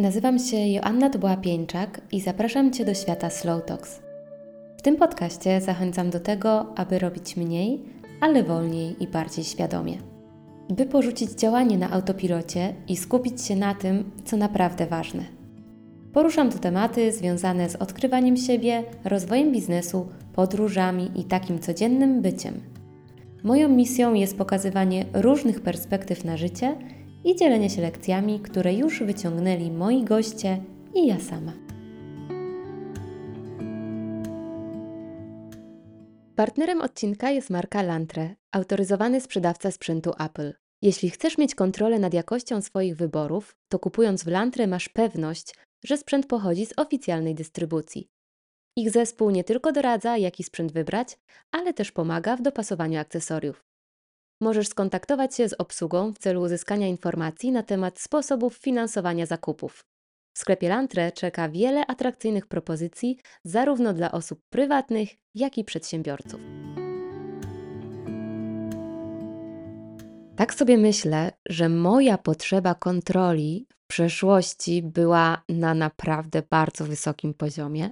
Nazywam się Joanna Dubła-Pieńczak i zapraszam Cię do świata Slow Talks. W tym podcaście zachęcam do tego, aby robić mniej, ale wolniej i bardziej świadomie. By porzucić działanie na autopilocie i skupić się na tym, co naprawdę ważne. Poruszam tu tematy związane z odkrywaniem siebie, rozwojem biznesu, podróżami i takim codziennym byciem. Moją misją jest pokazywanie różnych perspektyw na życie – i dzielenie się lekcjami, które już wyciągnęli moi goście i ja sama. Partnerem odcinka jest marka Lantre, autoryzowany sprzedawca sprzętu Apple. Jeśli chcesz mieć kontrolę nad jakością swoich wyborów, to kupując w Lantre masz pewność, że sprzęt pochodzi z oficjalnej dystrybucji. Ich zespół nie tylko doradza, jaki sprzęt wybrać, ale też pomaga w dopasowaniu akcesoriów możesz skontaktować się z obsługą w celu uzyskania informacji na temat sposobów finansowania zakupów. W sklepie Lantre czeka wiele atrakcyjnych propozycji zarówno dla osób prywatnych, jak i przedsiębiorców. Tak sobie myślę, że moja potrzeba kontroli w przeszłości była na naprawdę bardzo wysokim poziomie.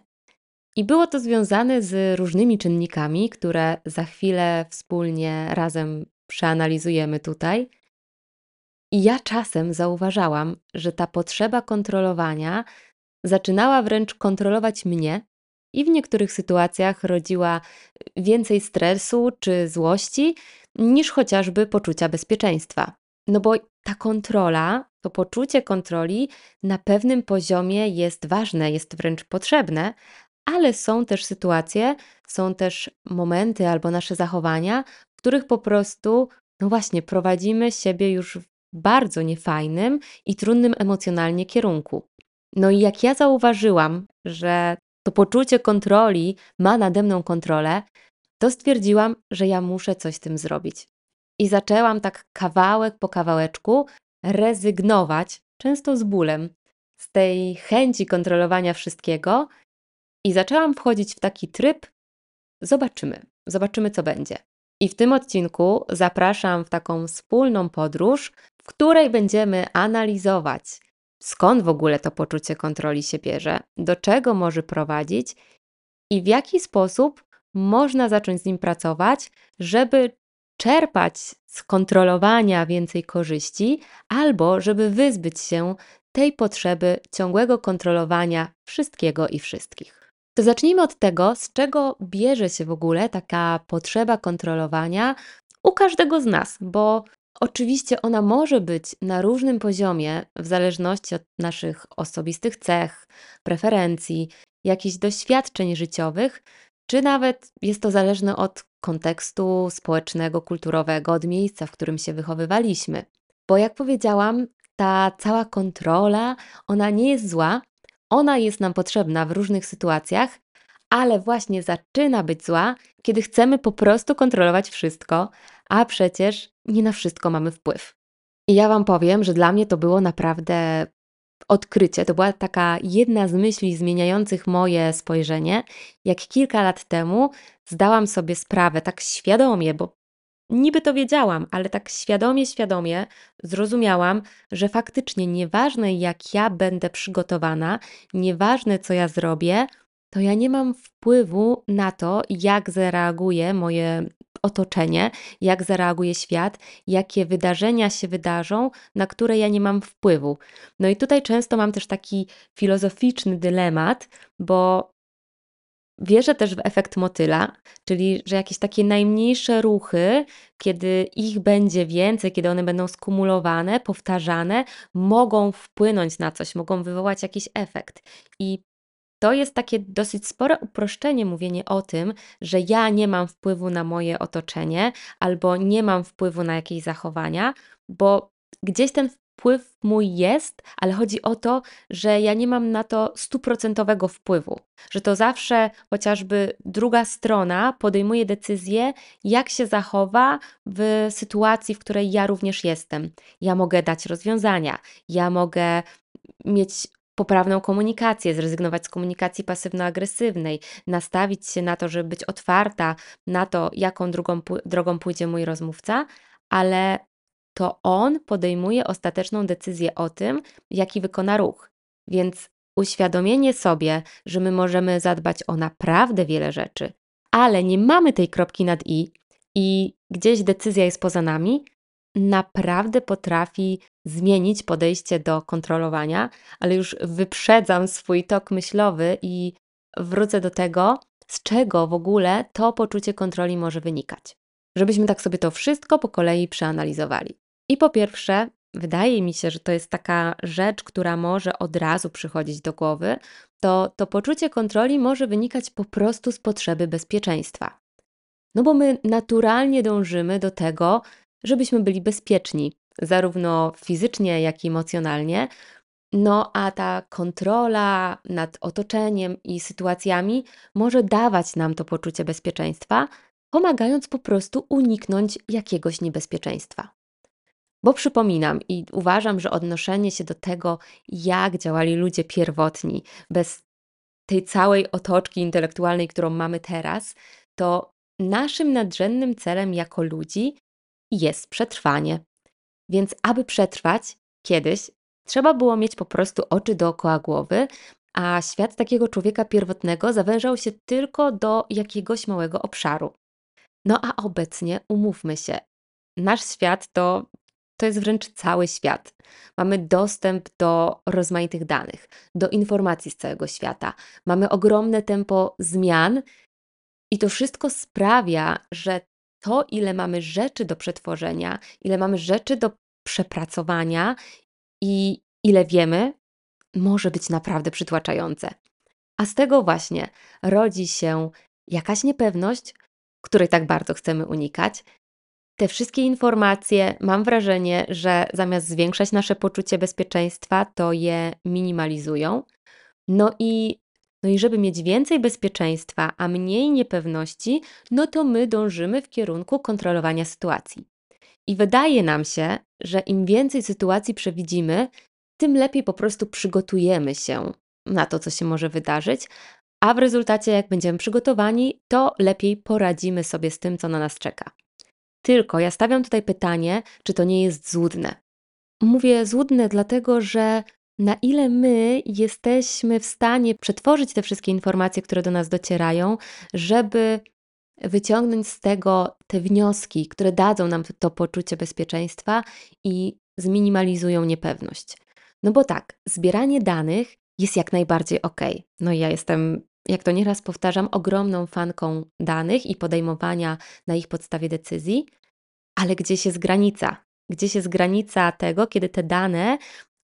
I było to związane z różnymi czynnikami, które za chwilę wspólnie razem przeanalizujemy tutaj. I ja czasem zauważałam, że ta potrzeba kontrolowania zaczynała wręcz kontrolować mnie i w niektórych sytuacjach rodziła więcej stresu czy złości niż chociażby poczucia bezpieczeństwa. No bo ta kontrola, to poczucie kontroli na pewnym poziomie jest ważne, jest wręcz potrzebne, ale są też sytuacje, są też momenty albo nasze zachowania, w których po prostu, no właśnie, prowadzimy siebie już w bardzo niefajnym i trudnym emocjonalnie kierunku. No i jak ja zauważyłam, że to poczucie kontroli ma nade mną kontrolę, to stwierdziłam, że ja muszę coś z tym zrobić. I zaczęłam tak kawałek po kawałeczku rezygnować, często z bólem, z tej chęci kontrolowania wszystkiego i zaczęłam wchodzić w taki tryb: zobaczymy, zobaczymy, co będzie. I w tym odcinku zapraszam w taką wspólną podróż, w której będziemy analizować, skąd w ogóle to poczucie kontroli się bierze, do czego może prowadzić i w jaki sposób można zacząć z nim pracować, żeby czerpać z kontrolowania więcej korzyści, albo żeby wyzbyć się tej potrzeby ciągłego kontrolowania wszystkiego i wszystkich. To zacznijmy od tego, z czego bierze się w ogóle taka potrzeba kontrolowania u każdego z nas, bo oczywiście ona może być na różnym poziomie, w zależności od naszych osobistych cech, preferencji, jakichś doświadczeń życiowych, czy nawet jest to zależne od kontekstu społecznego, kulturowego, od miejsca, w którym się wychowywaliśmy. Bo jak powiedziałam, ta cała kontrola, ona nie jest zła, ona jest nam potrzebna w różnych sytuacjach, ale właśnie zaczyna być zła, kiedy chcemy po prostu kontrolować wszystko, a przecież nie na wszystko mamy wpływ. I ja Wam powiem, że dla mnie to było naprawdę odkrycie. To była taka jedna z myśli zmieniających moje spojrzenie, jak kilka lat temu zdałam sobie sprawę tak świadomie, bo niby to wiedziałam, ale tak świadomie, świadomie zrozumiałam, że faktycznie nieważne jak ja będę przygotowana, nieważne co ja zrobię, to ja nie mam wpływu na to, jak zareaguje moje otoczenie, jak zareaguje świat, jakie wydarzenia się wydarzą, na które ja nie mam wpływu. No i tutaj często mam też taki filozoficzny dylemat, bo Wierzę też w efekt motyla, czyli że jakieś takie najmniejsze ruchy, kiedy ich będzie więcej, kiedy one będą skumulowane, powtarzane, mogą wpłynąć na coś, mogą wywołać jakiś efekt. I to jest takie dosyć spore uproszczenie, mówienie o tym, że ja nie mam wpływu na moje otoczenie albo nie mam wpływu na jakieś zachowania, bo gdzieś ten wpływ mój jest, ale chodzi o to, że ja nie mam na to stuprocentowego wpływu. Że to zawsze chociażby druga strona podejmuje decyzję, jak się zachowa w sytuacji, w której ja również jestem. Ja mogę dać rozwiązania, ja mogę mieć poprawną komunikację, zrezygnować z komunikacji pasywno-agresywnej, nastawić się na to, żeby być otwarta na to, jaką drugą, drogą pójdzie mój rozmówca, ale to on podejmuje ostateczną decyzję o tym, jaki wykona ruch. Więc uświadomienie sobie, że my możemy zadbać o naprawdę wiele rzeczy, ale nie mamy tej kropki nad i i gdzieś decyzja jest poza nami, naprawdę potrafi zmienić podejście do kontrolowania, ale już wyprzedzam swój tok myślowy i wrócę do tego, z czego w ogóle to poczucie kontroli może wynikać. Żebyśmy tak sobie to wszystko po kolei przeanalizowali. I po pierwsze, wydaje mi się, że to jest taka rzecz, która może od razu przychodzić do głowy, to to poczucie kontroli może wynikać po prostu z potrzeby bezpieczeństwa. No bo my naturalnie dążymy do tego, żebyśmy byli bezpieczni, zarówno fizycznie, jak i emocjonalnie. No a ta kontrola nad otoczeniem i sytuacjami może dawać nam to poczucie bezpieczeństwa, pomagając po prostu uniknąć jakiegoś niebezpieczeństwa. Bo przypominam i uważam, że odnoszenie się do tego, jak działali ludzie pierwotni, bez tej całej otoczki intelektualnej, którą mamy teraz, to naszym nadrzędnym celem jako ludzi jest przetrwanie. Więc aby przetrwać kiedyś, trzeba było mieć po prostu oczy dookoła głowy, a świat takiego człowieka pierwotnego zawężał się tylko do jakiegoś małego obszaru. No a obecnie, umówmy się, nasz świat to, to jest wręcz cały świat. Mamy dostęp do rozmaitych danych, do informacji z całego świata. Mamy ogromne tempo zmian i to wszystko sprawia, że to, ile mamy rzeczy do przetworzenia, ile mamy rzeczy do przepracowania i ile wiemy, może być naprawdę przytłaczające. A z tego właśnie rodzi się jakaś niepewność, której tak bardzo chcemy unikać. Te wszystkie informacje, mam wrażenie, że zamiast zwiększać nasze poczucie bezpieczeństwa, to je minimalizują. No i no i żeby mieć więcej bezpieczeństwa, a mniej niepewności, no to my dążymy w kierunku kontrolowania sytuacji. I wydaje nam się, że im więcej sytuacji przewidzimy, tym lepiej po prostu przygotujemy się na to, co się może wydarzyć, a w rezultacie, jak będziemy przygotowani, to lepiej poradzimy sobie z tym, co na nas czeka. Tylko ja stawiam tutaj pytanie, czy to nie jest złudne. Mówię złudne, dlatego że na ile my jesteśmy w stanie przetworzyć te wszystkie informacje, które do nas docierają, żeby wyciągnąć z tego te wnioski, które dadzą nam to poczucie bezpieczeństwa i zminimalizują niepewność. No bo tak, zbieranie danych jest jak najbardziej ok. No ja jestem, jak to nieraz powtarzam, ogromną fanką danych i podejmowania na ich podstawie decyzji, ale gdzieś jest granica? Gdzieś jest granica tego, kiedy te dane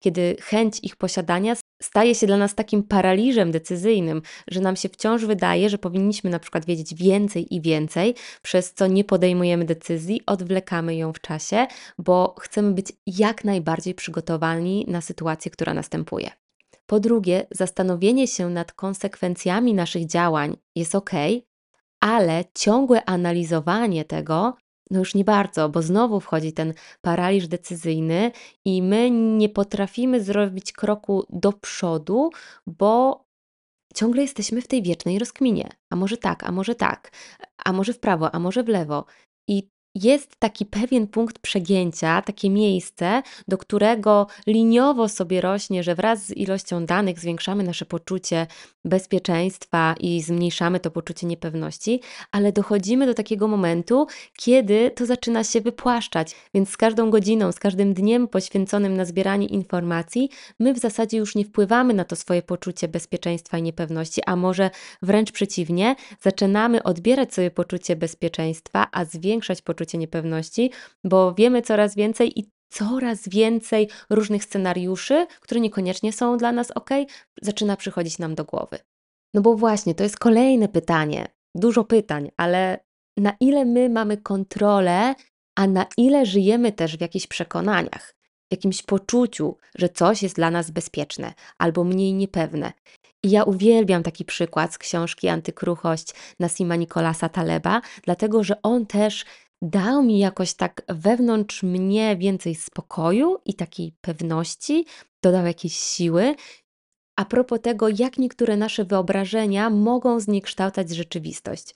kiedy chęć ich posiadania staje się dla nas takim paraliżem decyzyjnym, że nam się wciąż wydaje, że powinniśmy na przykład wiedzieć więcej i więcej, przez co nie podejmujemy decyzji, odwlekamy ją w czasie, bo chcemy być jak najbardziej przygotowani na sytuację, która następuje. Po drugie, zastanowienie się nad konsekwencjami naszych działań jest ok, ale ciągłe analizowanie tego no już nie bardzo, bo znowu wchodzi ten paraliż decyzyjny i my nie potrafimy zrobić kroku do przodu, bo ciągle jesteśmy w tej wiecznej rozkminie. A może tak, a może tak, a może w prawo, a może w lewo. I jest taki pewien punkt przegięcia, takie miejsce, do którego liniowo sobie rośnie, że wraz z ilością danych zwiększamy nasze poczucie bezpieczeństwa i zmniejszamy to poczucie niepewności, ale dochodzimy do takiego momentu, kiedy to zaczyna się wypłaszczać. Więc z każdą godziną, z każdym dniem poświęconym na zbieranie informacji, my w zasadzie już nie wpływamy na to swoje poczucie bezpieczeństwa i niepewności, a może wręcz przeciwnie, zaczynamy odbierać sobie poczucie bezpieczeństwa, a zwiększać poczucie poczucie niepewności, bo wiemy coraz więcej i coraz więcej różnych scenariuszy, które niekoniecznie są dla nas ok, zaczyna przychodzić nam do głowy. No bo właśnie, to jest kolejne pytanie, dużo pytań, ale na ile my mamy kontrolę, a na ile żyjemy też w jakichś przekonaniach, w jakimś poczuciu, że coś jest dla nas bezpieczne albo mniej niepewne. I ja uwielbiam taki przykład z książki Antykruchość Nasima Nikolasa Taleba, dlatego że on też dał mi jakoś tak wewnątrz mnie więcej spokoju i takiej pewności, dodał jakieś siły. A propos tego, jak niektóre nasze wyobrażenia mogą zniekształcać rzeczywistość.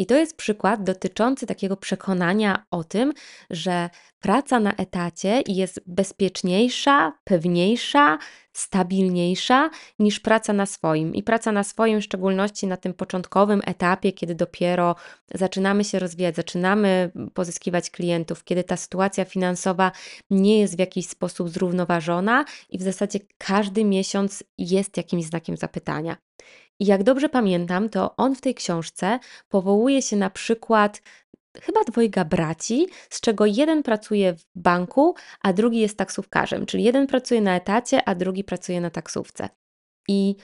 I to jest przykład dotyczący takiego przekonania o tym, że praca na etacie jest bezpieczniejsza, pewniejsza, stabilniejsza niż praca na swoim. I praca na swoim, w szczególności na tym początkowym etapie, kiedy dopiero zaczynamy się rozwijać, zaczynamy pozyskiwać klientów, kiedy ta sytuacja finansowa nie jest w jakiś sposób zrównoważona i w zasadzie każdy miesiąc jest jakimś znakiem zapytania. I jak dobrze pamiętam, to on w tej książce powołuje się na przykład chyba dwojga braci, z czego jeden pracuje w banku, a drugi jest taksówkarzem, czyli jeden pracuje na etacie, a drugi pracuje na taksówce. I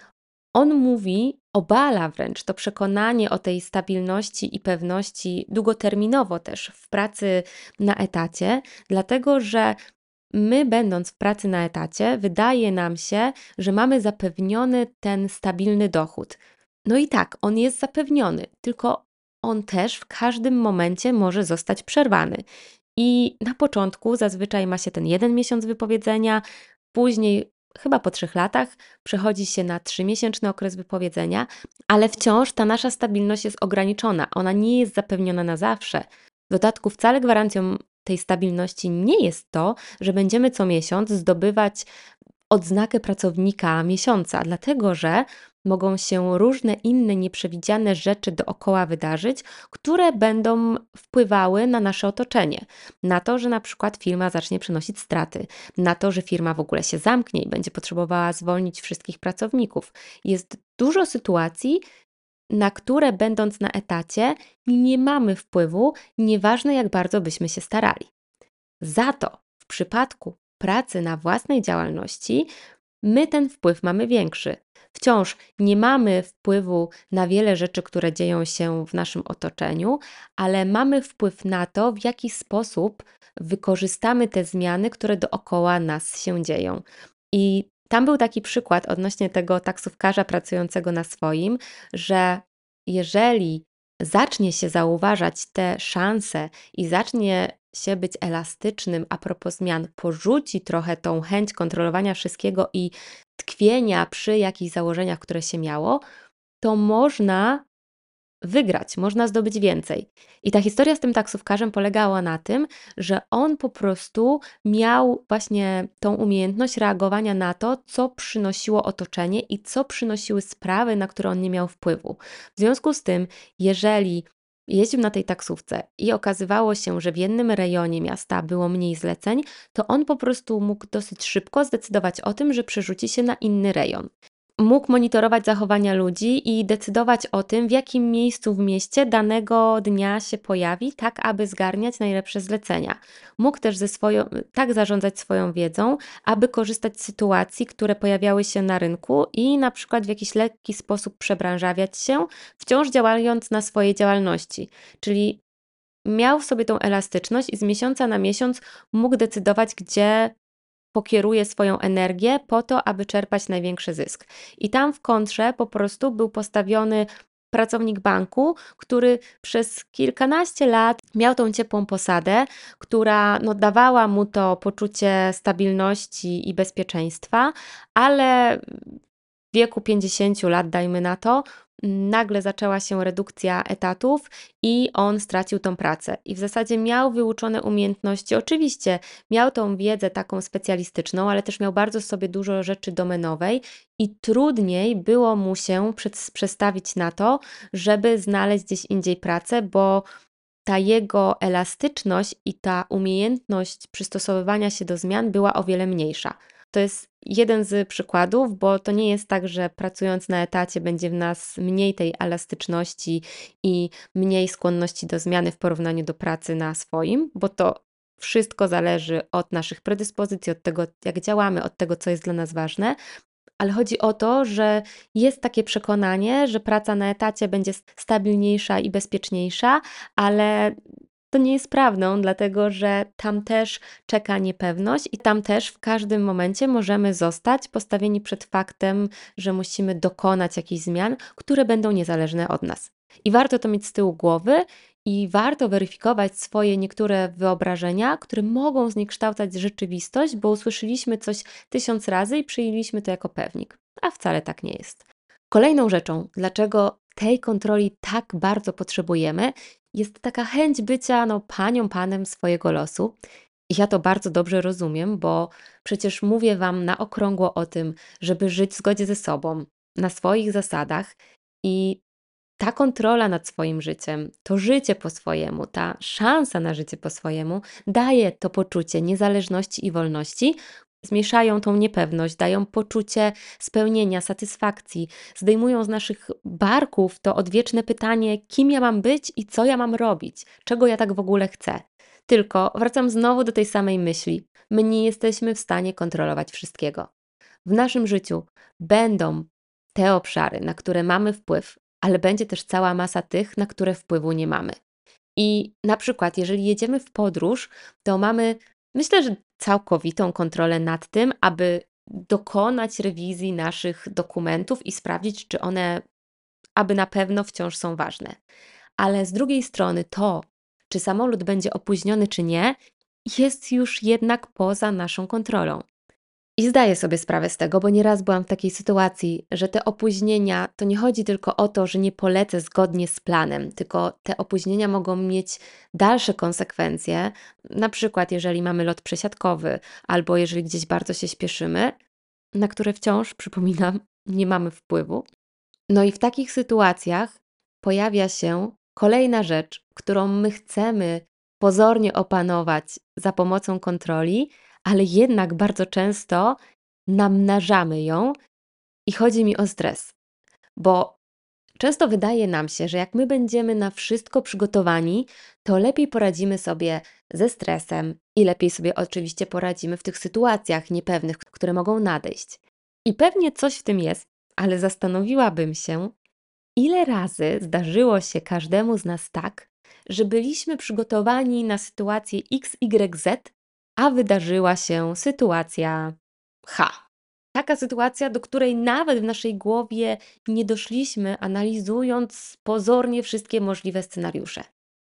on mówi, obala wręcz to przekonanie o tej stabilności i pewności długoterminowo też w pracy na etacie, dlatego że my, będąc w pracy na etacie, wydaje nam się, że mamy zapewniony ten stabilny dochód. No i tak, on jest zapewniony, tylko on też w każdym momencie może zostać przerwany. I na początku zazwyczaj ma się ten jeden miesiąc wypowiedzenia, później chyba po trzech latach przechodzi się na trzymiesięczny okres wypowiedzenia, ale wciąż ta nasza stabilność jest ograniczona. Ona nie jest zapewniona na zawsze. W dodatku wcale gwarancją tej stabilności nie jest to, że będziemy co miesiąc zdobywać odznakę pracownika miesiąca, dlatego że mogą się różne inne nieprzewidziane rzeczy dookoła wydarzyć, które będą wpływały na nasze otoczenie. Na to, że na przykład firma zacznie przynosić straty, na to, że firma w ogóle się zamknie i będzie potrzebowała zwolnić wszystkich pracowników. Jest dużo sytuacji, na które będąc na etacie nie mamy wpływu, nieważne jak bardzo byśmy się starali. Za to w przypadku pracy na własnej działalności my ten wpływ mamy większy. Wciąż nie mamy wpływu na wiele rzeczy, które dzieją się w naszym otoczeniu, ale mamy wpływ na to, w jaki sposób wykorzystamy te zmiany, które dookoła nas się dzieją. I tam był taki przykład odnośnie tego taksówkarza pracującego na swoim, że jeżeli zacznie się zauważać te szanse i zacznie się być elastycznym a propos zmian, porzuci trochę tą chęć kontrolowania wszystkiego i tkwienia przy jakichś założeniach, które się miało, to można wygrać, można zdobyć więcej. I ta historia z tym taksówkarzem polegała na tym, że on po prostu miał właśnie tą umiejętność reagowania na to, co przynosiło otoczenie i co przynosiły sprawy, na które on nie miał wpływu. W związku z tym, jeżeli jeździł na tej taksówce i okazywało się, że w jednym rejonie miasta było mniej zleceń, to on po prostu mógł dosyć szybko zdecydować o tym, że przerzuci się na inny rejon mógł monitorować zachowania ludzi i decydować o tym, w jakim miejscu w mieście danego dnia się pojawi, tak aby zgarniać najlepsze zlecenia. Mógł też ze swoją, tak zarządzać swoją wiedzą, aby korzystać z sytuacji, które pojawiały się na rynku i na przykład w jakiś lekki sposób przebranżawiać się, wciąż działając na swojej działalności. Czyli miał w sobie tą elastyczność i z miesiąca na miesiąc mógł decydować, gdzie pokieruje swoją energię po to, aby czerpać największy zysk. I tam w kontrze po prostu był postawiony pracownik banku, który przez kilkanaście lat miał tą ciepłą posadę, która no, dawała mu to poczucie stabilności i bezpieczeństwa, ale w wieku 50 lat, dajmy na to, nagle zaczęła się redukcja etatów i on stracił tą pracę. I w zasadzie miał wyuczone umiejętności. Oczywiście miał tą wiedzę taką specjalistyczną, ale też miał bardzo sobie dużo rzeczy domenowej i trudniej było mu się przestawić na to, żeby znaleźć gdzieś indziej pracę, bo ta jego elastyczność i ta umiejętność przystosowywania się do zmian była o wiele mniejsza. To jest jeden z przykładów, bo to nie jest tak, że pracując na etacie będzie w nas mniej tej elastyczności i mniej skłonności do zmiany w porównaniu do pracy na swoim, bo to wszystko zależy od naszych predyspozycji, od tego, jak działamy, od tego, co jest dla nas ważne. Ale chodzi o to, że jest takie przekonanie, że praca na etacie będzie stabilniejsza i bezpieczniejsza, ale to nie jest prawdą, dlatego że tam też czeka niepewność i tam też w każdym momencie możemy zostać postawieni przed faktem, że musimy dokonać jakichś zmian, które będą niezależne od nas. I warto to mieć z tyłu głowy i warto weryfikować swoje niektóre wyobrażenia, które mogą zniekształcać rzeczywistość, bo usłyszeliśmy coś tysiąc razy i przyjęliśmy to jako pewnik, a wcale tak nie jest. Kolejną rzeczą, dlaczego tej kontroli tak bardzo potrzebujemy, jest taka chęć bycia no, panią, panem swojego losu. I ja to bardzo dobrze rozumiem, bo przecież mówię Wam na okrągło o tym, żeby żyć w zgodzie ze sobą, na swoich zasadach i ta kontrola nad swoim życiem, to życie po swojemu, ta szansa na życie po swojemu daje to poczucie niezależności i wolności, zmieszają tą niepewność, dają poczucie spełnienia, satysfakcji, zdejmują z naszych barków to odwieczne pytanie, kim ja mam być i co ja mam robić, czego ja tak w ogóle chcę. Tylko wracam znowu do tej samej myśli. My nie jesteśmy w stanie kontrolować wszystkiego. W naszym życiu będą te obszary, na które mamy wpływ, ale będzie też cała masa tych, na które wpływu nie mamy. I na przykład, jeżeli jedziemy w podróż, to mamy, myślę, że całkowitą kontrolę nad tym, aby dokonać rewizji naszych dokumentów i sprawdzić, czy one, aby na pewno wciąż są ważne. Ale z drugiej strony, to, czy samolot będzie opóźniony, czy nie, jest już jednak poza naszą kontrolą. I zdaję sobie sprawę z tego, bo nieraz byłam w takiej sytuacji, że te opóźnienia to nie chodzi tylko o to, że nie polecę zgodnie z planem, tylko te opóźnienia mogą mieć dalsze konsekwencje. Na przykład, jeżeli mamy lot przesiadkowy, albo jeżeli gdzieś bardzo się śpieszymy, na które wciąż, przypominam, nie mamy wpływu. No i w takich sytuacjach pojawia się kolejna rzecz, którą my chcemy pozornie opanować za pomocą kontroli, ale jednak bardzo często namnażamy ją i chodzi mi o stres. Bo często wydaje nam się, że jak my będziemy na wszystko przygotowani, to lepiej poradzimy sobie ze stresem i lepiej sobie oczywiście poradzimy w tych sytuacjach niepewnych, które mogą nadejść. I pewnie coś w tym jest, ale zastanowiłabym się, ile razy zdarzyło się każdemu z nas tak, że byliśmy przygotowani na sytuację XYZ, a wydarzyła się sytuacja H. Taka sytuacja, do której nawet w naszej głowie nie doszliśmy, analizując pozornie wszystkie możliwe scenariusze.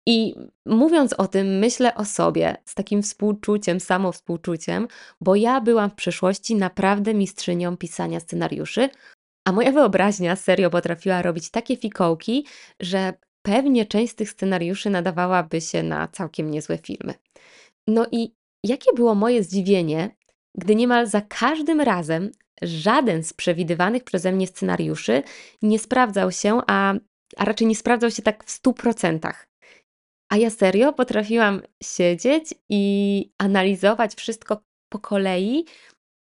I mówiąc o tym, myślę o sobie z takim współczuciem, samowspółczuciem, bo ja byłam w przeszłości naprawdę mistrzynią pisania scenariuszy, a moja wyobraźnia serio potrafiła robić takie fikołki, że pewnie część z tych scenariuszy nadawałaby się na całkiem niezłe filmy. No i Jakie było moje zdziwienie, gdy niemal za każdym razem żaden z przewidywanych przeze mnie scenariuszy nie sprawdzał się, a, a raczej nie sprawdzał się tak w stu procentach. A ja serio potrafiłam siedzieć i analizować wszystko po kolei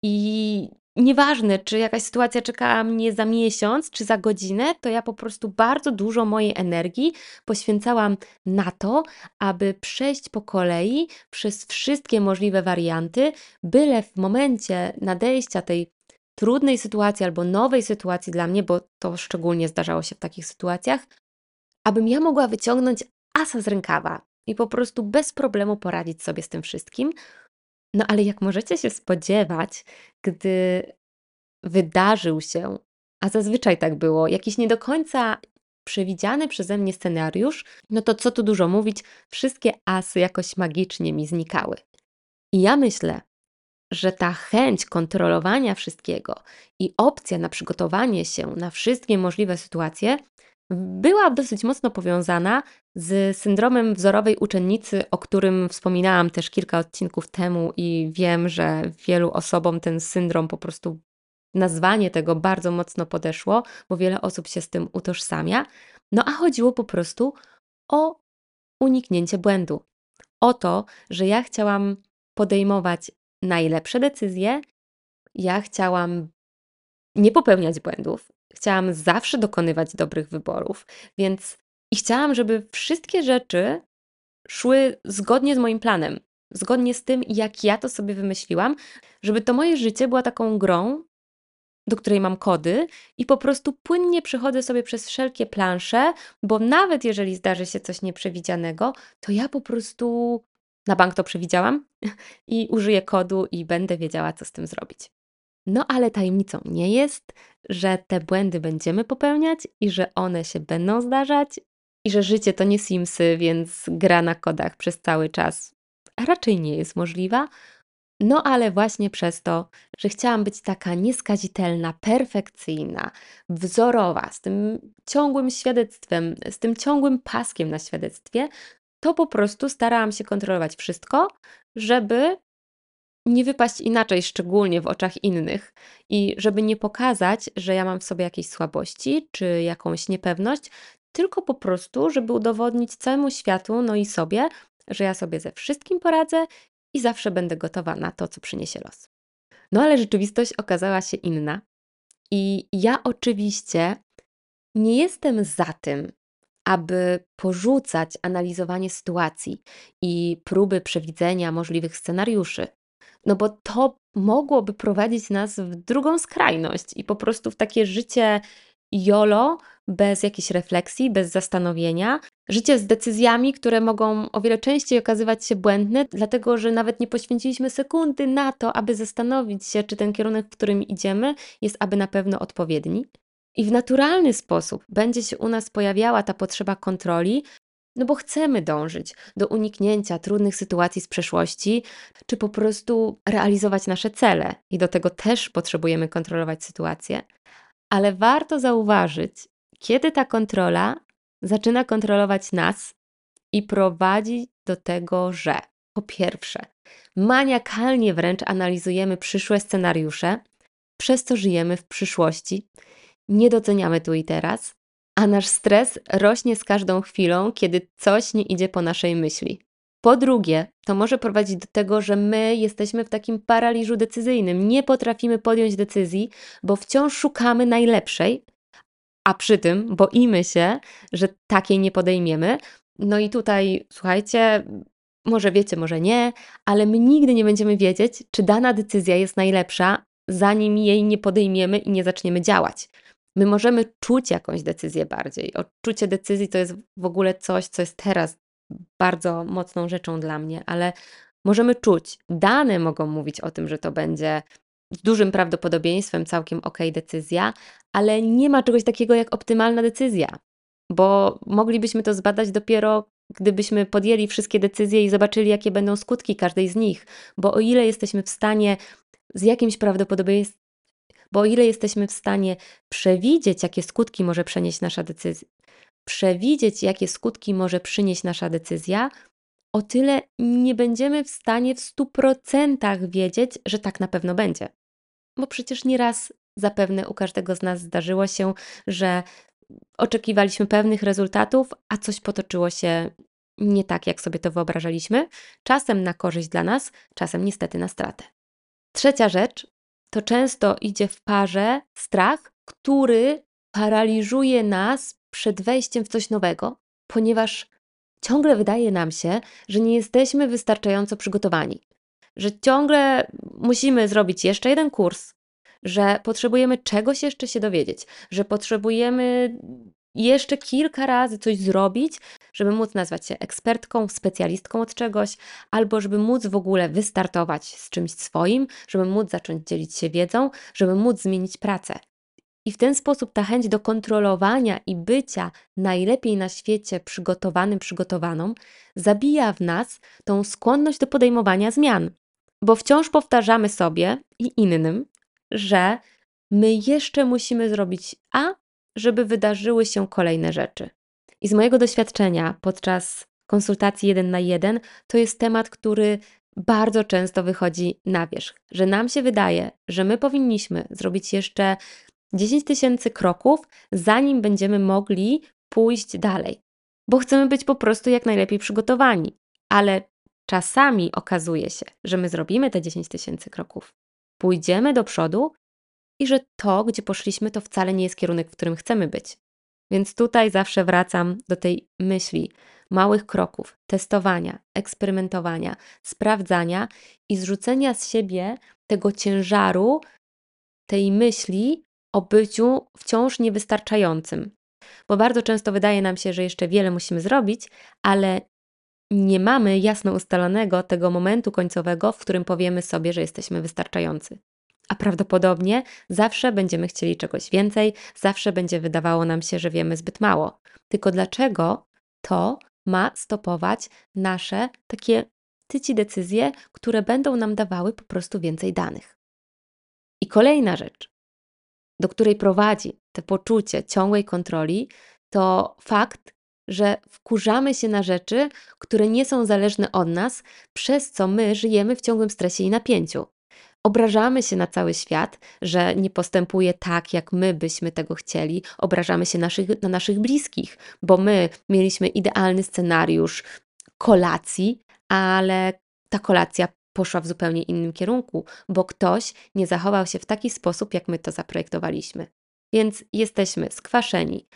i Nieważne, czy jakaś sytuacja czekała mnie za miesiąc, czy za godzinę, to ja po prostu bardzo dużo mojej energii poświęcałam na to, aby przejść po kolei przez wszystkie możliwe warianty, byle w momencie nadejścia tej trudnej sytuacji albo nowej sytuacji dla mnie, bo to szczególnie zdarzało się w takich sytuacjach, abym ja mogła wyciągnąć asa z rękawa i po prostu bez problemu poradzić sobie z tym wszystkim, no ale jak możecie się spodziewać, gdy wydarzył się, a zazwyczaj tak było, jakiś nie do końca przewidziany przeze mnie scenariusz, no to co tu dużo mówić, wszystkie asy jakoś magicznie mi znikały. I ja myślę, że ta chęć kontrolowania wszystkiego i opcja na przygotowanie się na wszystkie możliwe sytuacje była dosyć mocno powiązana z syndromem wzorowej uczennicy, o którym wspominałam też kilka odcinków temu i wiem, że wielu osobom ten syndrom po prostu nazwanie tego bardzo mocno podeszło, bo wiele osób się z tym utożsamia. No a chodziło po prostu o uniknięcie błędu. O to, że ja chciałam podejmować najlepsze decyzje, ja chciałam nie popełniać błędów, Chciałam zawsze dokonywać dobrych wyborów, więc i chciałam, żeby wszystkie rzeczy szły zgodnie z moim planem, zgodnie z tym, jak ja to sobie wymyśliłam, żeby to moje życie było taką grą, do której mam kody i po prostu płynnie przechodzę sobie przez wszelkie plansze, bo nawet jeżeli zdarzy się coś nieprzewidzianego, to ja po prostu na bank to przewidziałam i użyję kodu i będę wiedziała, co z tym zrobić. No ale tajemnicą nie jest, że te błędy będziemy popełniać i że one się będą zdarzać i że życie to nie Simsy, więc gra na kodach przez cały czas raczej nie jest możliwa. No ale właśnie przez to, że chciałam być taka nieskazitelna, perfekcyjna, wzorowa, z tym ciągłym świadectwem, z tym ciągłym paskiem na świadectwie, to po prostu starałam się kontrolować wszystko, żeby nie wypaść inaczej, szczególnie w oczach innych, i żeby nie pokazać, że ja mam w sobie jakieś słabości czy jakąś niepewność, tylko po prostu, żeby udowodnić całemu światu, no i sobie, że ja sobie ze wszystkim poradzę i zawsze będę gotowa na to, co przyniesie los. No ale rzeczywistość okazała się inna. I ja oczywiście nie jestem za tym, aby porzucać analizowanie sytuacji i próby przewidzenia możliwych scenariuszy. No bo to mogłoby prowadzić nas w drugą skrajność i po prostu w takie życie YOLO, bez jakiejś refleksji, bez zastanowienia. Życie z decyzjami, które mogą o wiele częściej okazywać się błędne, dlatego że nawet nie poświęciliśmy sekundy na to, aby zastanowić się, czy ten kierunek, w którym idziemy, jest aby na pewno odpowiedni. I w naturalny sposób będzie się u nas pojawiała ta potrzeba kontroli, no bo chcemy dążyć do uniknięcia trudnych sytuacji z przeszłości, czy po prostu realizować nasze cele, i do tego też potrzebujemy kontrolować sytuację. Ale warto zauważyć, kiedy ta kontrola zaczyna kontrolować nas i prowadzi do tego, że po pierwsze, maniakalnie wręcz analizujemy przyszłe scenariusze, przez co żyjemy w przyszłości, nie doceniamy tu i teraz, a nasz stres rośnie z każdą chwilą, kiedy coś nie idzie po naszej myśli. Po drugie, to może prowadzić do tego, że my jesteśmy w takim paraliżu decyzyjnym, nie potrafimy podjąć decyzji, bo wciąż szukamy najlepszej, a przy tym boimy się, że takiej nie podejmiemy. No i tutaj, słuchajcie, może wiecie, może nie, ale my nigdy nie będziemy wiedzieć, czy dana decyzja jest najlepsza, zanim jej nie podejmiemy i nie zaczniemy działać. My możemy czuć jakąś decyzję bardziej. Odczucie decyzji to jest w ogóle coś, co jest teraz bardzo mocną rzeczą dla mnie, ale możemy czuć. Dane mogą mówić o tym, że to będzie z dużym prawdopodobieństwem całkiem ok decyzja, ale nie ma czegoś takiego jak optymalna decyzja, bo moglibyśmy to zbadać dopiero gdybyśmy podjęli wszystkie decyzje i zobaczyli, jakie będą skutki każdej z nich, bo o ile jesteśmy w stanie z jakimś prawdopodobieństwem bo o ile jesteśmy w stanie przewidzieć, jakie skutki może przenieść nasza decyzja, przewidzieć, jakie skutki może przynieść nasza decyzja, o tyle nie będziemy w stanie w 100% wiedzieć, że tak na pewno będzie. Bo przecież nieraz zapewne u każdego z nas zdarzyło się, że oczekiwaliśmy pewnych rezultatów, a coś potoczyło się nie tak, jak sobie to wyobrażaliśmy, czasem na korzyść dla nas, czasem niestety na stratę. Trzecia rzecz to często idzie w parze strach, który paraliżuje nas przed wejściem w coś nowego, ponieważ ciągle wydaje nam się, że nie jesteśmy wystarczająco przygotowani, że ciągle musimy zrobić jeszcze jeden kurs, że potrzebujemy czegoś jeszcze się dowiedzieć, że potrzebujemy jeszcze kilka razy coś zrobić, żeby móc nazwać się ekspertką, specjalistką od czegoś, albo żeby móc w ogóle wystartować z czymś swoim, żeby móc zacząć dzielić się wiedzą, żeby móc zmienić pracę. I w ten sposób ta chęć do kontrolowania i bycia najlepiej na świecie przygotowanym, przygotowaną, zabija w nas tą skłonność do podejmowania zmian. Bo wciąż powtarzamy sobie i innym, że my jeszcze musimy zrobić A, żeby wydarzyły się kolejne rzeczy. I z mojego doświadczenia podczas konsultacji jeden na jeden, to jest temat, który bardzo często wychodzi na wierzch, że nam się wydaje, że my powinniśmy zrobić jeszcze 10 tysięcy kroków, zanim będziemy mogli pójść dalej, bo chcemy być po prostu jak najlepiej przygotowani. Ale czasami okazuje się, że my zrobimy te 10 tysięcy kroków, pójdziemy do przodu i że to, gdzie poszliśmy, to wcale nie jest kierunek, w którym chcemy być. Więc tutaj zawsze wracam do tej myśli małych kroków, testowania, eksperymentowania, sprawdzania i zrzucenia z siebie tego ciężaru, tej myśli o byciu wciąż niewystarczającym. Bo bardzo często wydaje nam się, że jeszcze wiele musimy zrobić, ale nie mamy jasno ustalonego tego momentu końcowego, w którym powiemy sobie, że jesteśmy wystarczający a prawdopodobnie zawsze będziemy chcieli czegoś więcej, zawsze będzie wydawało nam się, że wiemy zbyt mało. Tylko dlaczego to ma stopować nasze takie tyć i decyzje, które będą nam dawały po prostu więcej danych. I kolejna rzecz, do której prowadzi to poczucie ciągłej kontroli, to fakt, że wkurzamy się na rzeczy, które nie są zależne od nas, przez co my żyjemy w ciągłym stresie i napięciu. Obrażamy się na cały świat, że nie postępuje tak, jak my byśmy tego chcieli. Obrażamy się naszych, na naszych bliskich, bo my mieliśmy idealny scenariusz kolacji, ale ta kolacja poszła w zupełnie innym kierunku, bo ktoś nie zachował się w taki sposób, jak my to zaprojektowaliśmy. Więc jesteśmy skwaszeni,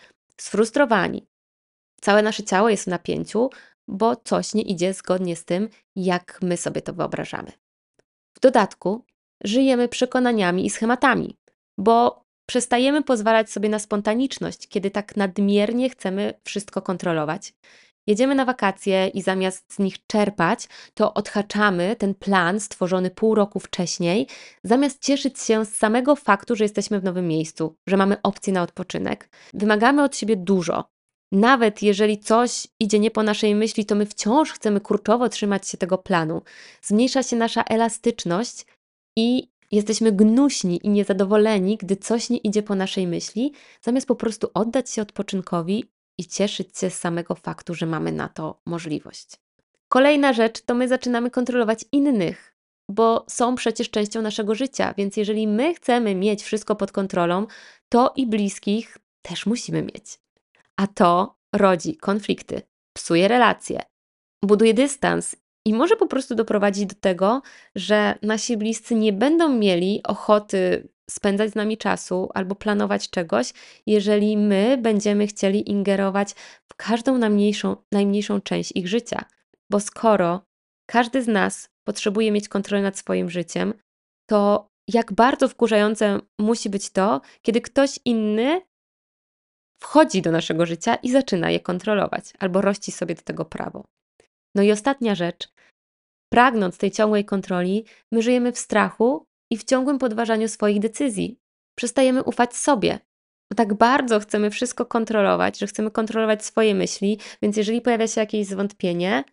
sfrustrowani. Całe nasze ciało jest w napięciu, bo coś nie idzie zgodnie z tym, jak my sobie to wyobrażamy. W dodatku żyjemy przekonaniami i schematami, bo przestajemy pozwalać sobie na spontaniczność, kiedy tak nadmiernie chcemy wszystko kontrolować. Jedziemy na wakacje i zamiast z nich czerpać, to odhaczamy ten plan stworzony pół roku wcześniej, zamiast cieszyć się z samego faktu, że jesteśmy w nowym miejscu, że mamy opcję na odpoczynek. Wymagamy od siebie dużo. Nawet jeżeli coś idzie nie po naszej myśli, to my wciąż chcemy kurczowo trzymać się tego planu. Zmniejsza się nasza elastyczność i jesteśmy gnuśni i niezadowoleni, gdy coś nie idzie po naszej myśli, zamiast po prostu oddać się odpoczynkowi i cieszyć się z samego faktu, że mamy na to możliwość. Kolejna rzecz to my zaczynamy kontrolować innych, bo są przecież częścią naszego życia, więc jeżeli my chcemy mieć wszystko pod kontrolą, to i bliskich też musimy mieć. A to rodzi konflikty, psuje relacje, buduje dystans i może po prostu doprowadzić do tego, że nasi bliscy nie będą mieli ochoty spędzać z nami czasu albo planować czegoś, jeżeli my będziemy chcieli ingerować w każdą najmniejszą, najmniejszą część ich życia. Bo skoro każdy z nas potrzebuje mieć kontrolę nad swoim życiem, to jak bardzo wkurzające musi być to, kiedy ktoś inny wchodzi do naszego życia i zaczyna je kontrolować, albo rości sobie do tego prawo. No i ostatnia rzecz. Pragnąc tej ciągłej kontroli, my żyjemy w strachu i w ciągłym podważaniu swoich decyzji. Przestajemy ufać sobie. Tak bardzo chcemy wszystko kontrolować, że chcemy kontrolować swoje myśli, więc jeżeli pojawia się jakieś zwątpienie,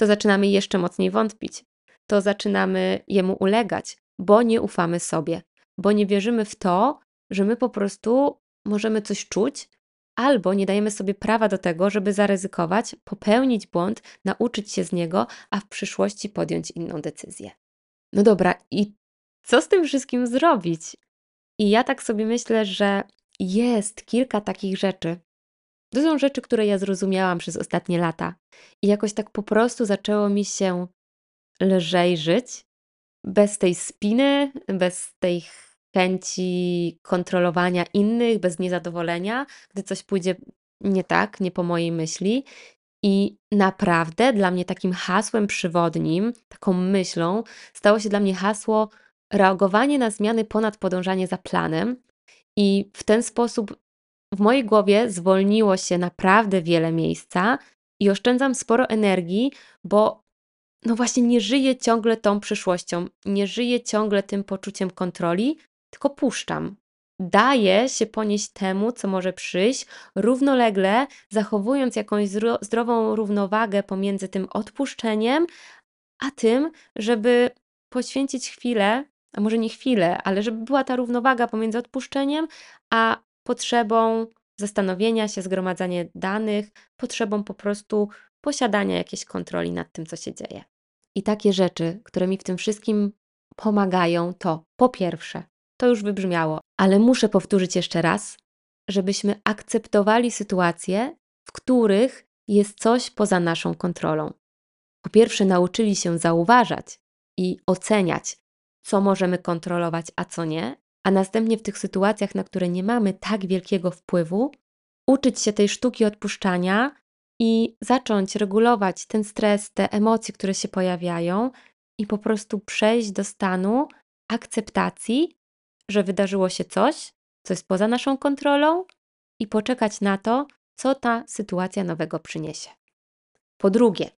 to zaczynamy jeszcze mocniej wątpić. To zaczynamy jemu ulegać, bo nie ufamy sobie, bo nie wierzymy w to, że my po prostu możemy coś czuć, albo nie dajemy sobie prawa do tego, żeby zaryzykować, popełnić błąd, nauczyć się z niego, a w przyszłości podjąć inną decyzję. No dobra, i co z tym wszystkim zrobić? I ja tak sobie myślę, że jest kilka takich rzeczy. To są rzeczy, które ja zrozumiałam przez ostatnie lata. I jakoś tak po prostu zaczęło mi się lżej żyć, bez tej spiny, bez tej chęci kontrolowania innych, bez niezadowolenia, gdy coś pójdzie nie tak, nie po mojej myśli. I naprawdę dla mnie takim hasłem przywodnim, taką myślą, stało się dla mnie hasło reagowanie na zmiany ponad podążanie za planem. I w ten sposób w mojej głowie zwolniło się naprawdę wiele miejsca i oszczędzam sporo energii, bo no właśnie nie żyję ciągle tą przyszłością, nie żyję ciągle tym poczuciem kontroli, tylko puszczam. Daję się ponieść temu, co może przyjść, równolegle zachowując jakąś zdrową równowagę pomiędzy tym odpuszczeniem, a tym, żeby poświęcić chwilę a może nie chwilę, ale żeby była ta równowaga pomiędzy odpuszczeniem, a potrzebą zastanowienia się, zgromadzania danych, potrzebą po prostu posiadania jakiejś kontroli nad tym, co się dzieje. I takie rzeczy, które mi w tym wszystkim pomagają, to po pierwsze, to już wybrzmiało, ale muszę powtórzyć jeszcze raz, żebyśmy akceptowali sytuacje, w których jest coś poza naszą kontrolą. Po pierwsze, nauczyli się zauważać i oceniać, co możemy kontrolować, a co nie, a następnie w tych sytuacjach, na które nie mamy tak wielkiego wpływu, uczyć się tej sztuki odpuszczania i zacząć regulować ten stres, te emocje, które się pojawiają, i po prostu przejść do stanu akceptacji, że wydarzyło się coś, co jest poza naszą kontrolą, i poczekać na to, co ta sytuacja nowego przyniesie. Po drugie,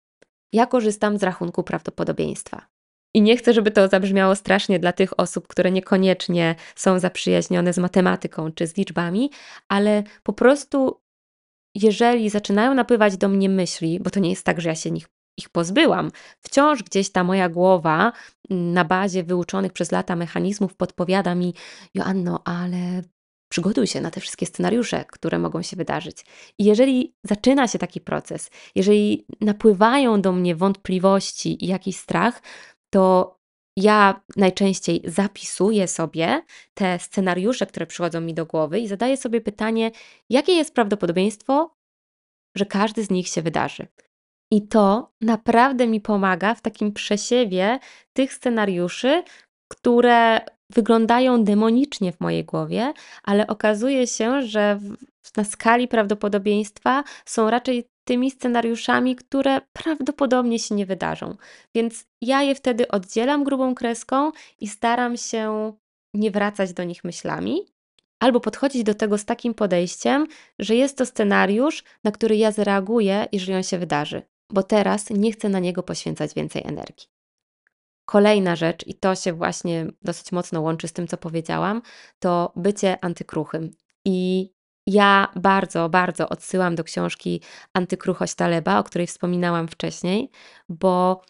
ja korzystam z rachunku prawdopodobieństwa. I nie chcę, żeby to zabrzmiało strasznie dla tych osób, które niekoniecznie są zaprzyjaźnione z matematyką czy z liczbami, ale po prostu, jeżeli zaczynają napływać do mnie myśli, bo to nie jest tak, że ja się nich, ich pozbyłam. Wciąż gdzieś ta moja głowa na bazie wyuczonych przez lata mechanizmów podpowiada mi: Joanno, ale przygotuj się na te wszystkie scenariusze, które mogą się wydarzyć. I jeżeli zaczyna się taki proces, jeżeli napływają do mnie wątpliwości i jakiś strach, to ja najczęściej zapisuję sobie te scenariusze, które przychodzą mi do głowy i zadaję sobie pytanie, jakie jest prawdopodobieństwo, że każdy z nich się wydarzy. I to naprawdę mi pomaga w takim przesiewie tych scenariuszy, które wyglądają demonicznie w mojej głowie, ale okazuje się, że na skali prawdopodobieństwa są raczej tymi scenariuszami, które prawdopodobnie się nie wydarzą. Więc ja je wtedy oddzielam grubą kreską i staram się nie wracać do nich myślami, albo podchodzić do tego z takim podejściem, że jest to scenariusz, na który ja zareaguję, jeżeli on się wydarzy, bo teraz nie chcę na niego poświęcać więcej energii. Kolejna rzecz, i to się właśnie dosyć mocno łączy z tym, co powiedziałam, to bycie antykruchym. I ja bardzo, bardzo odsyłam do książki Antykruchość Taleba, o której wspominałam wcześniej, bo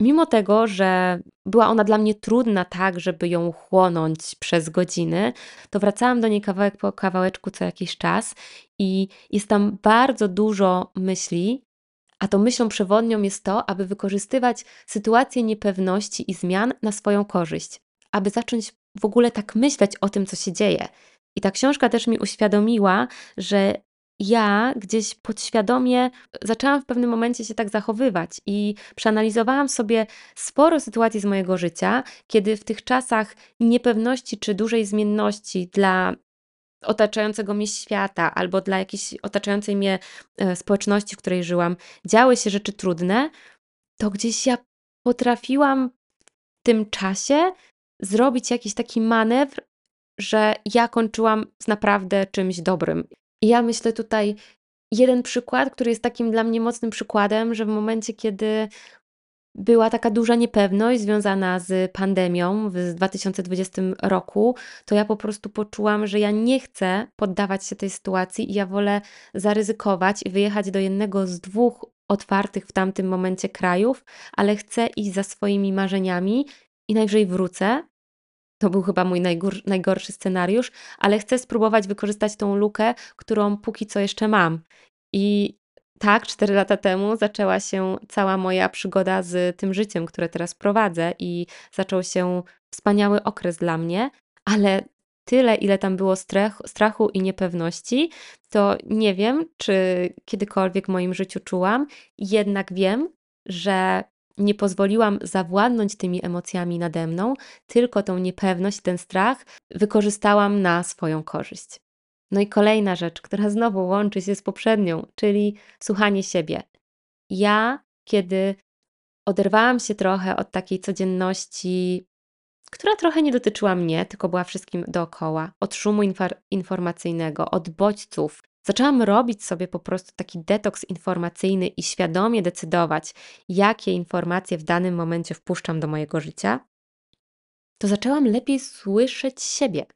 mimo tego, że była ona dla mnie trudna tak, żeby ją chłonąć przez godziny, to wracałam do niej kawałek po kawałeczku co jakiś czas i jest tam bardzo dużo myśli, a tą myślą przewodnią jest to, aby wykorzystywać sytuacje niepewności i zmian na swoją korzyść, aby zacząć w ogóle tak myśleć o tym, co się dzieje. I ta książka też mi uświadomiła, że ja gdzieś podświadomie zaczęłam w pewnym momencie się tak zachowywać i przeanalizowałam sobie sporo sytuacji z mojego życia, kiedy w tych czasach niepewności czy dużej zmienności dla otaczającego mnie świata albo dla jakiejś otaczającej mnie e, społeczności, w której żyłam, działy się rzeczy trudne, to gdzieś ja potrafiłam w tym czasie zrobić jakiś taki manewr, że ja kończyłam z naprawdę czymś dobrym. I ja myślę tutaj jeden przykład, który jest takim dla mnie mocnym przykładem, że w momencie, kiedy była taka duża niepewność związana z pandemią w 2020 roku, to ja po prostu poczułam, że ja nie chcę poddawać się tej sytuacji i ja wolę zaryzykować i wyjechać do jednego z dwóch otwartych w tamtym momencie krajów, ale chcę iść za swoimi marzeniami i najwyżej wrócę. To był chyba mój najgorszy scenariusz, ale chcę spróbować wykorzystać tą lukę, którą póki co jeszcze mam. I tak, 4 lata temu zaczęła się cała moja przygoda z tym życiem, które teraz prowadzę, i zaczął się wspaniały okres dla mnie, ale tyle, ile tam było strach, strachu i niepewności, to nie wiem, czy kiedykolwiek w moim życiu czułam, jednak wiem, że nie pozwoliłam zawładnąć tymi emocjami nade mną, tylko tą niepewność, ten strach wykorzystałam na swoją korzyść. No i kolejna rzecz, która znowu łączy się z poprzednią, czyli słuchanie siebie. Ja, kiedy oderwałam się trochę od takiej codzienności, która trochę nie dotyczyła mnie, tylko była wszystkim dookoła, od szumu informacyjnego, od bodźców, zaczęłam robić sobie po prostu taki detoks informacyjny i świadomie decydować, jakie informacje w danym momencie wpuszczam do mojego życia, to zaczęłam lepiej słyszeć siebie.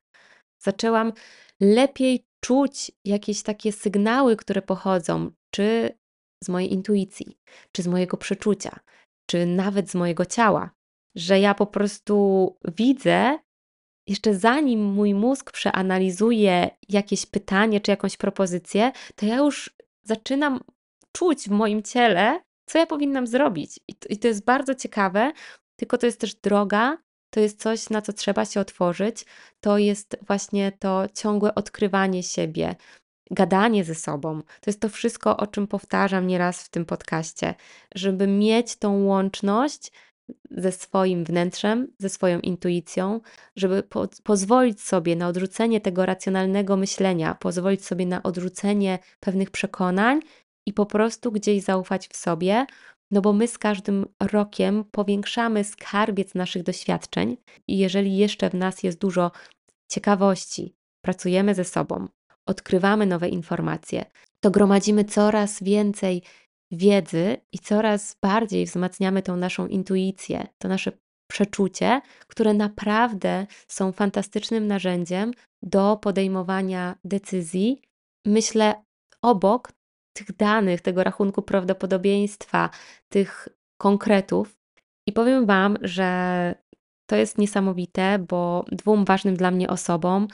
Zaczęłam lepiej czuć jakieś takie sygnały, które pochodzą czy z mojej intuicji, czy z mojego przeczucia, czy nawet z mojego ciała, że ja po prostu widzę, jeszcze zanim mój mózg przeanalizuje jakieś pytanie czy jakąś propozycję, to ja już zaczynam czuć w moim ciele, co ja powinnam zrobić. I to, i to jest bardzo ciekawe, tylko to jest też droga, to jest coś, na co trzeba się otworzyć. To jest właśnie to ciągłe odkrywanie siebie, gadanie ze sobą. To jest to wszystko, o czym powtarzam nieraz w tym podcaście, żeby mieć tą łączność ze swoim wnętrzem, ze swoją intuicją, żeby po pozwolić sobie na odrzucenie tego racjonalnego myślenia, pozwolić sobie na odrzucenie pewnych przekonań i po prostu gdzieś zaufać w sobie, no bo my z każdym rokiem powiększamy skarbiec naszych doświadczeń i jeżeli jeszcze w nas jest dużo ciekawości, pracujemy ze sobą, odkrywamy nowe informacje, to gromadzimy coraz więcej wiedzy i coraz bardziej wzmacniamy tą naszą intuicję, to nasze przeczucie, które naprawdę są fantastycznym narzędziem do podejmowania decyzji, myślę, obok tych danych, tego rachunku prawdopodobieństwa, tych konkretów. I powiem Wam, że to jest niesamowite, bo dwóm ważnym dla mnie osobom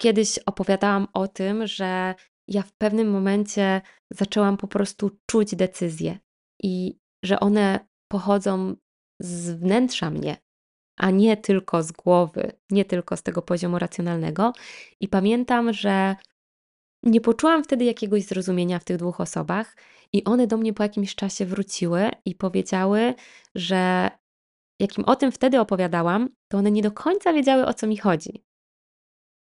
kiedyś opowiadałam o tym, że ja w pewnym momencie zaczęłam po prostu czuć decyzje i że one pochodzą z wnętrza mnie, a nie tylko z głowy, nie tylko z tego poziomu racjonalnego. I pamiętam, że nie poczułam wtedy jakiegoś zrozumienia w tych dwóch osobach, i one do mnie po jakimś czasie wróciły i powiedziały, że jak im o tym wtedy opowiadałam, to one nie do końca wiedziały o co mi chodzi.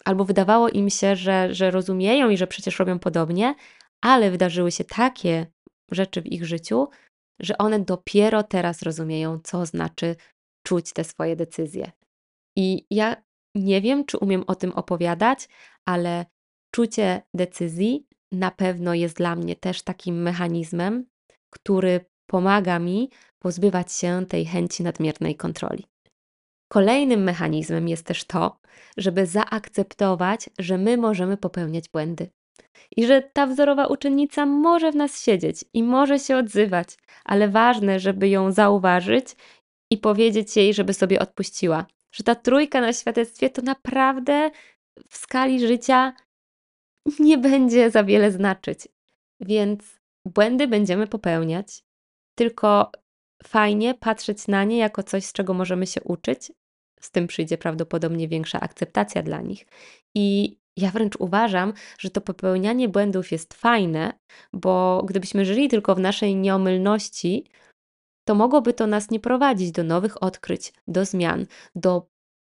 Albo wydawało im się, że, że rozumieją i że przecież robią podobnie, ale wydarzyły się takie rzeczy w ich życiu, że one dopiero teraz rozumieją, co znaczy czuć te swoje decyzje. I ja nie wiem, czy umiem o tym opowiadać, ale czucie decyzji na pewno jest dla mnie też takim mechanizmem, który pomaga mi pozbywać się tej chęci nadmiernej kontroli. Kolejnym mechanizmem jest też to, żeby zaakceptować, że my możemy popełniać błędy. I że ta wzorowa uczennica może w nas siedzieć i może się odzywać, ale ważne, żeby ją zauważyć i powiedzieć jej, żeby sobie odpuściła. Że ta trójka na świadectwie to naprawdę w skali życia nie będzie za wiele znaczyć. Więc błędy będziemy popełniać, tylko fajnie patrzeć na nie jako coś, z czego możemy się uczyć. Z tym przyjdzie prawdopodobnie większa akceptacja dla nich. I ja wręcz uważam, że to popełnianie błędów jest fajne, bo gdybyśmy żyli tylko w naszej nieomylności, to mogłoby to nas nie prowadzić do nowych odkryć, do zmian, do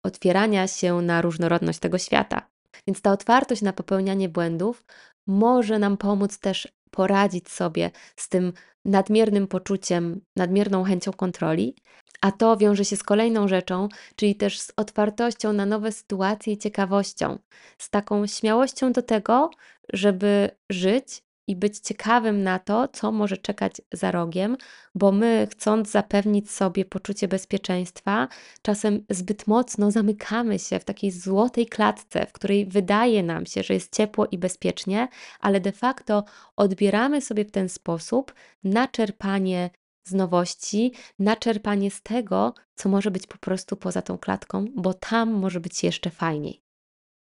otwierania się na różnorodność tego świata. Więc ta otwartość na popełnianie błędów może nam pomóc też poradzić sobie z tym nadmiernym poczuciem, nadmierną chęcią kontroli, a to wiąże się z kolejną rzeczą, czyli też z otwartością na nowe sytuacje i ciekawością, z taką śmiałością do tego, żeby żyć i być ciekawym na to, co może czekać za rogiem, bo my, chcąc zapewnić sobie poczucie bezpieczeństwa, czasem zbyt mocno zamykamy się w takiej złotej klatce, w której wydaje nam się, że jest ciepło i bezpiecznie, ale de facto odbieramy sobie w ten sposób na czerpanie z nowości, na czerpanie z tego, co może być po prostu poza tą klatką, bo tam może być jeszcze fajniej.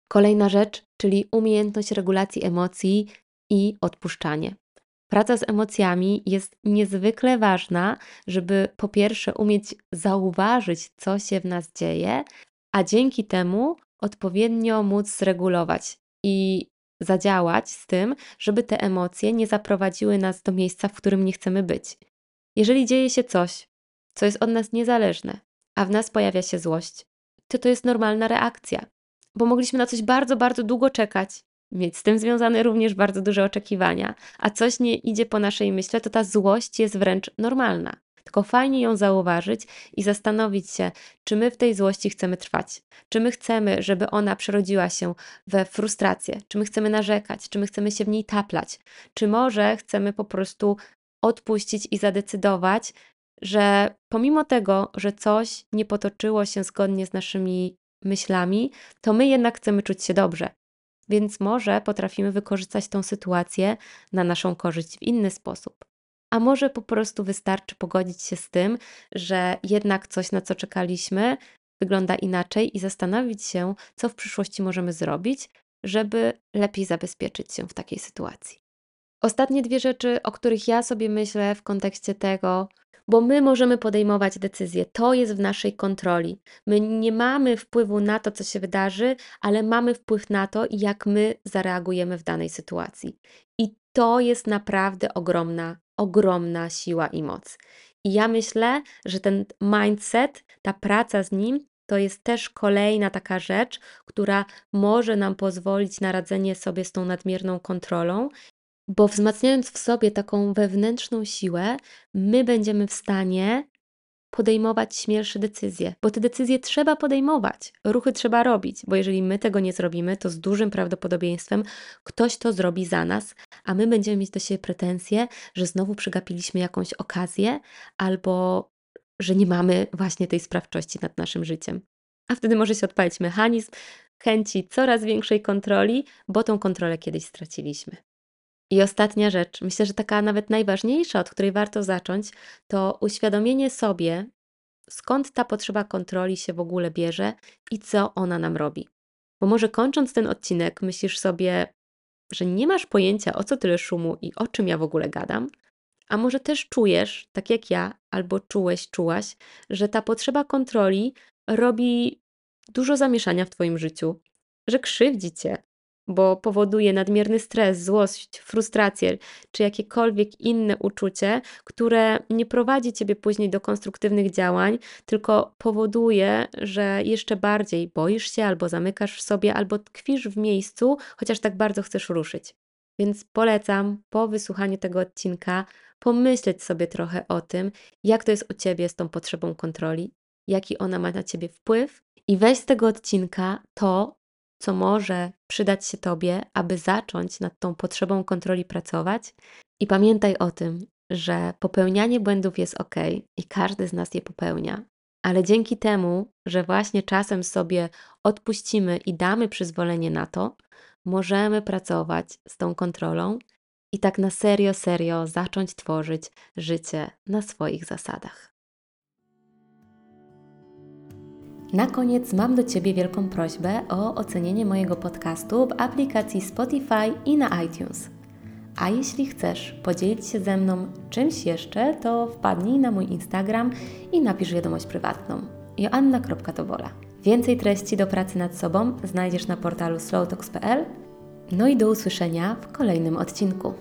Kolejna rzecz, czyli umiejętność regulacji emocji i odpuszczanie. Praca z emocjami jest niezwykle ważna, żeby po pierwsze umieć zauważyć, co się w nas dzieje, a dzięki temu odpowiednio móc zregulować i zadziałać z tym, żeby te emocje nie zaprowadziły nas do miejsca, w którym nie chcemy być. Jeżeli dzieje się coś, co jest od nas niezależne, a w nas pojawia się złość, to to jest normalna reakcja, bo mogliśmy na coś bardzo, bardzo długo czekać mieć z tym związane również bardzo duże oczekiwania, a coś nie idzie po naszej myśli, to ta złość jest wręcz normalna. Tylko fajnie ją zauważyć i zastanowić się, czy my w tej złości chcemy trwać, czy my chcemy, żeby ona przerodziła się we frustrację, czy my chcemy narzekać, czy my chcemy się w niej taplać, czy może chcemy po prostu odpuścić i zadecydować, że pomimo tego, że coś nie potoczyło się zgodnie z naszymi myślami, to my jednak chcemy czuć się dobrze, więc może potrafimy wykorzystać tą sytuację na naszą korzyść w inny sposób. A może po prostu wystarczy pogodzić się z tym, że jednak coś, na co czekaliśmy, wygląda inaczej i zastanowić się, co w przyszłości możemy zrobić, żeby lepiej zabezpieczyć się w takiej sytuacji. Ostatnie dwie rzeczy, o których ja sobie myślę w kontekście tego, bo my możemy podejmować decyzje. To jest w naszej kontroli. My nie mamy wpływu na to, co się wydarzy, ale mamy wpływ na to, jak my zareagujemy w danej sytuacji. I to jest naprawdę ogromna, ogromna siła i moc. I ja myślę, że ten mindset, ta praca z nim, to jest też kolejna taka rzecz, która może nam pozwolić na radzenie sobie z tą nadmierną kontrolą bo wzmacniając w sobie taką wewnętrzną siłę, my będziemy w stanie podejmować śmielsze decyzje, bo te decyzje trzeba podejmować, ruchy trzeba robić, bo jeżeli my tego nie zrobimy, to z dużym prawdopodobieństwem ktoś to zrobi za nas, a my będziemy mieć do siebie pretensje, że znowu przegapiliśmy jakąś okazję albo że nie mamy właśnie tej sprawczości nad naszym życiem. A wtedy może się odpalić mechanizm chęci coraz większej kontroli, bo tą kontrolę kiedyś straciliśmy. I ostatnia rzecz, myślę, że taka nawet najważniejsza, od której warto zacząć, to uświadomienie sobie, skąd ta potrzeba kontroli się w ogóle bierze i co ona nam robi. Bo może kończąc ten odcinek, myślisz sobie, że nie masz pojęcia, o co tyle szumu i o czym ja w ogóle gadam, a może też czujesz, tak jak ja, albo czułeś, czułaś, że ta potrzeba kontroli robi dużo zamieszania w Twoim życiu, że krzywdzi Cię, bo powoduje nadmierny stres, złość, frustrację czy jakiekolwiek inne uczucie, które nie prowadzi ciebie później do konstruktywnych działań, tylko powoduje, że jeszcze bardziej boisz się albo zamykasz w sobie, albo tkwisz w miejscu, chociaż tak bardzo chcesz ruszyć. Więc polecam po wysłuchaniu tego odcinka pomyśleć sobie trochę o tym, jak to jest u ciebie z tą potrzebą kontroli, jaki ona ma na ciebie wpływ i weź z tego odcinka to, co może przydać się Tobie, aby zacząć nad tą potrzebą kontroli pracować. I pamiętaj o tym, że popełnianie błędów jest ok i każdy z nas je popełnia, ale dzięki temu, że właśnie czasem sobie odpuścimy i damy przyzwolenie na to, możemy pracować z tą kontrolą i tak na serio, serio zacząć tworzyć życie na swoich zasadach. Na koniec mam do Ciebie wielką prośbę o ocenienie mojego podcastu w aplikacji Spotify i na iTunes. A jeśli chcesz podzielić się ze mną czymś jeszcze, to wpadnij na mój Instagram i napisz wiadomość prywatną joanna.tobola. Więcej treści do pracy nad sobą znajdziesz na portalu slowtalks.pl. No i do usłyszenia w kolejnym odcinku.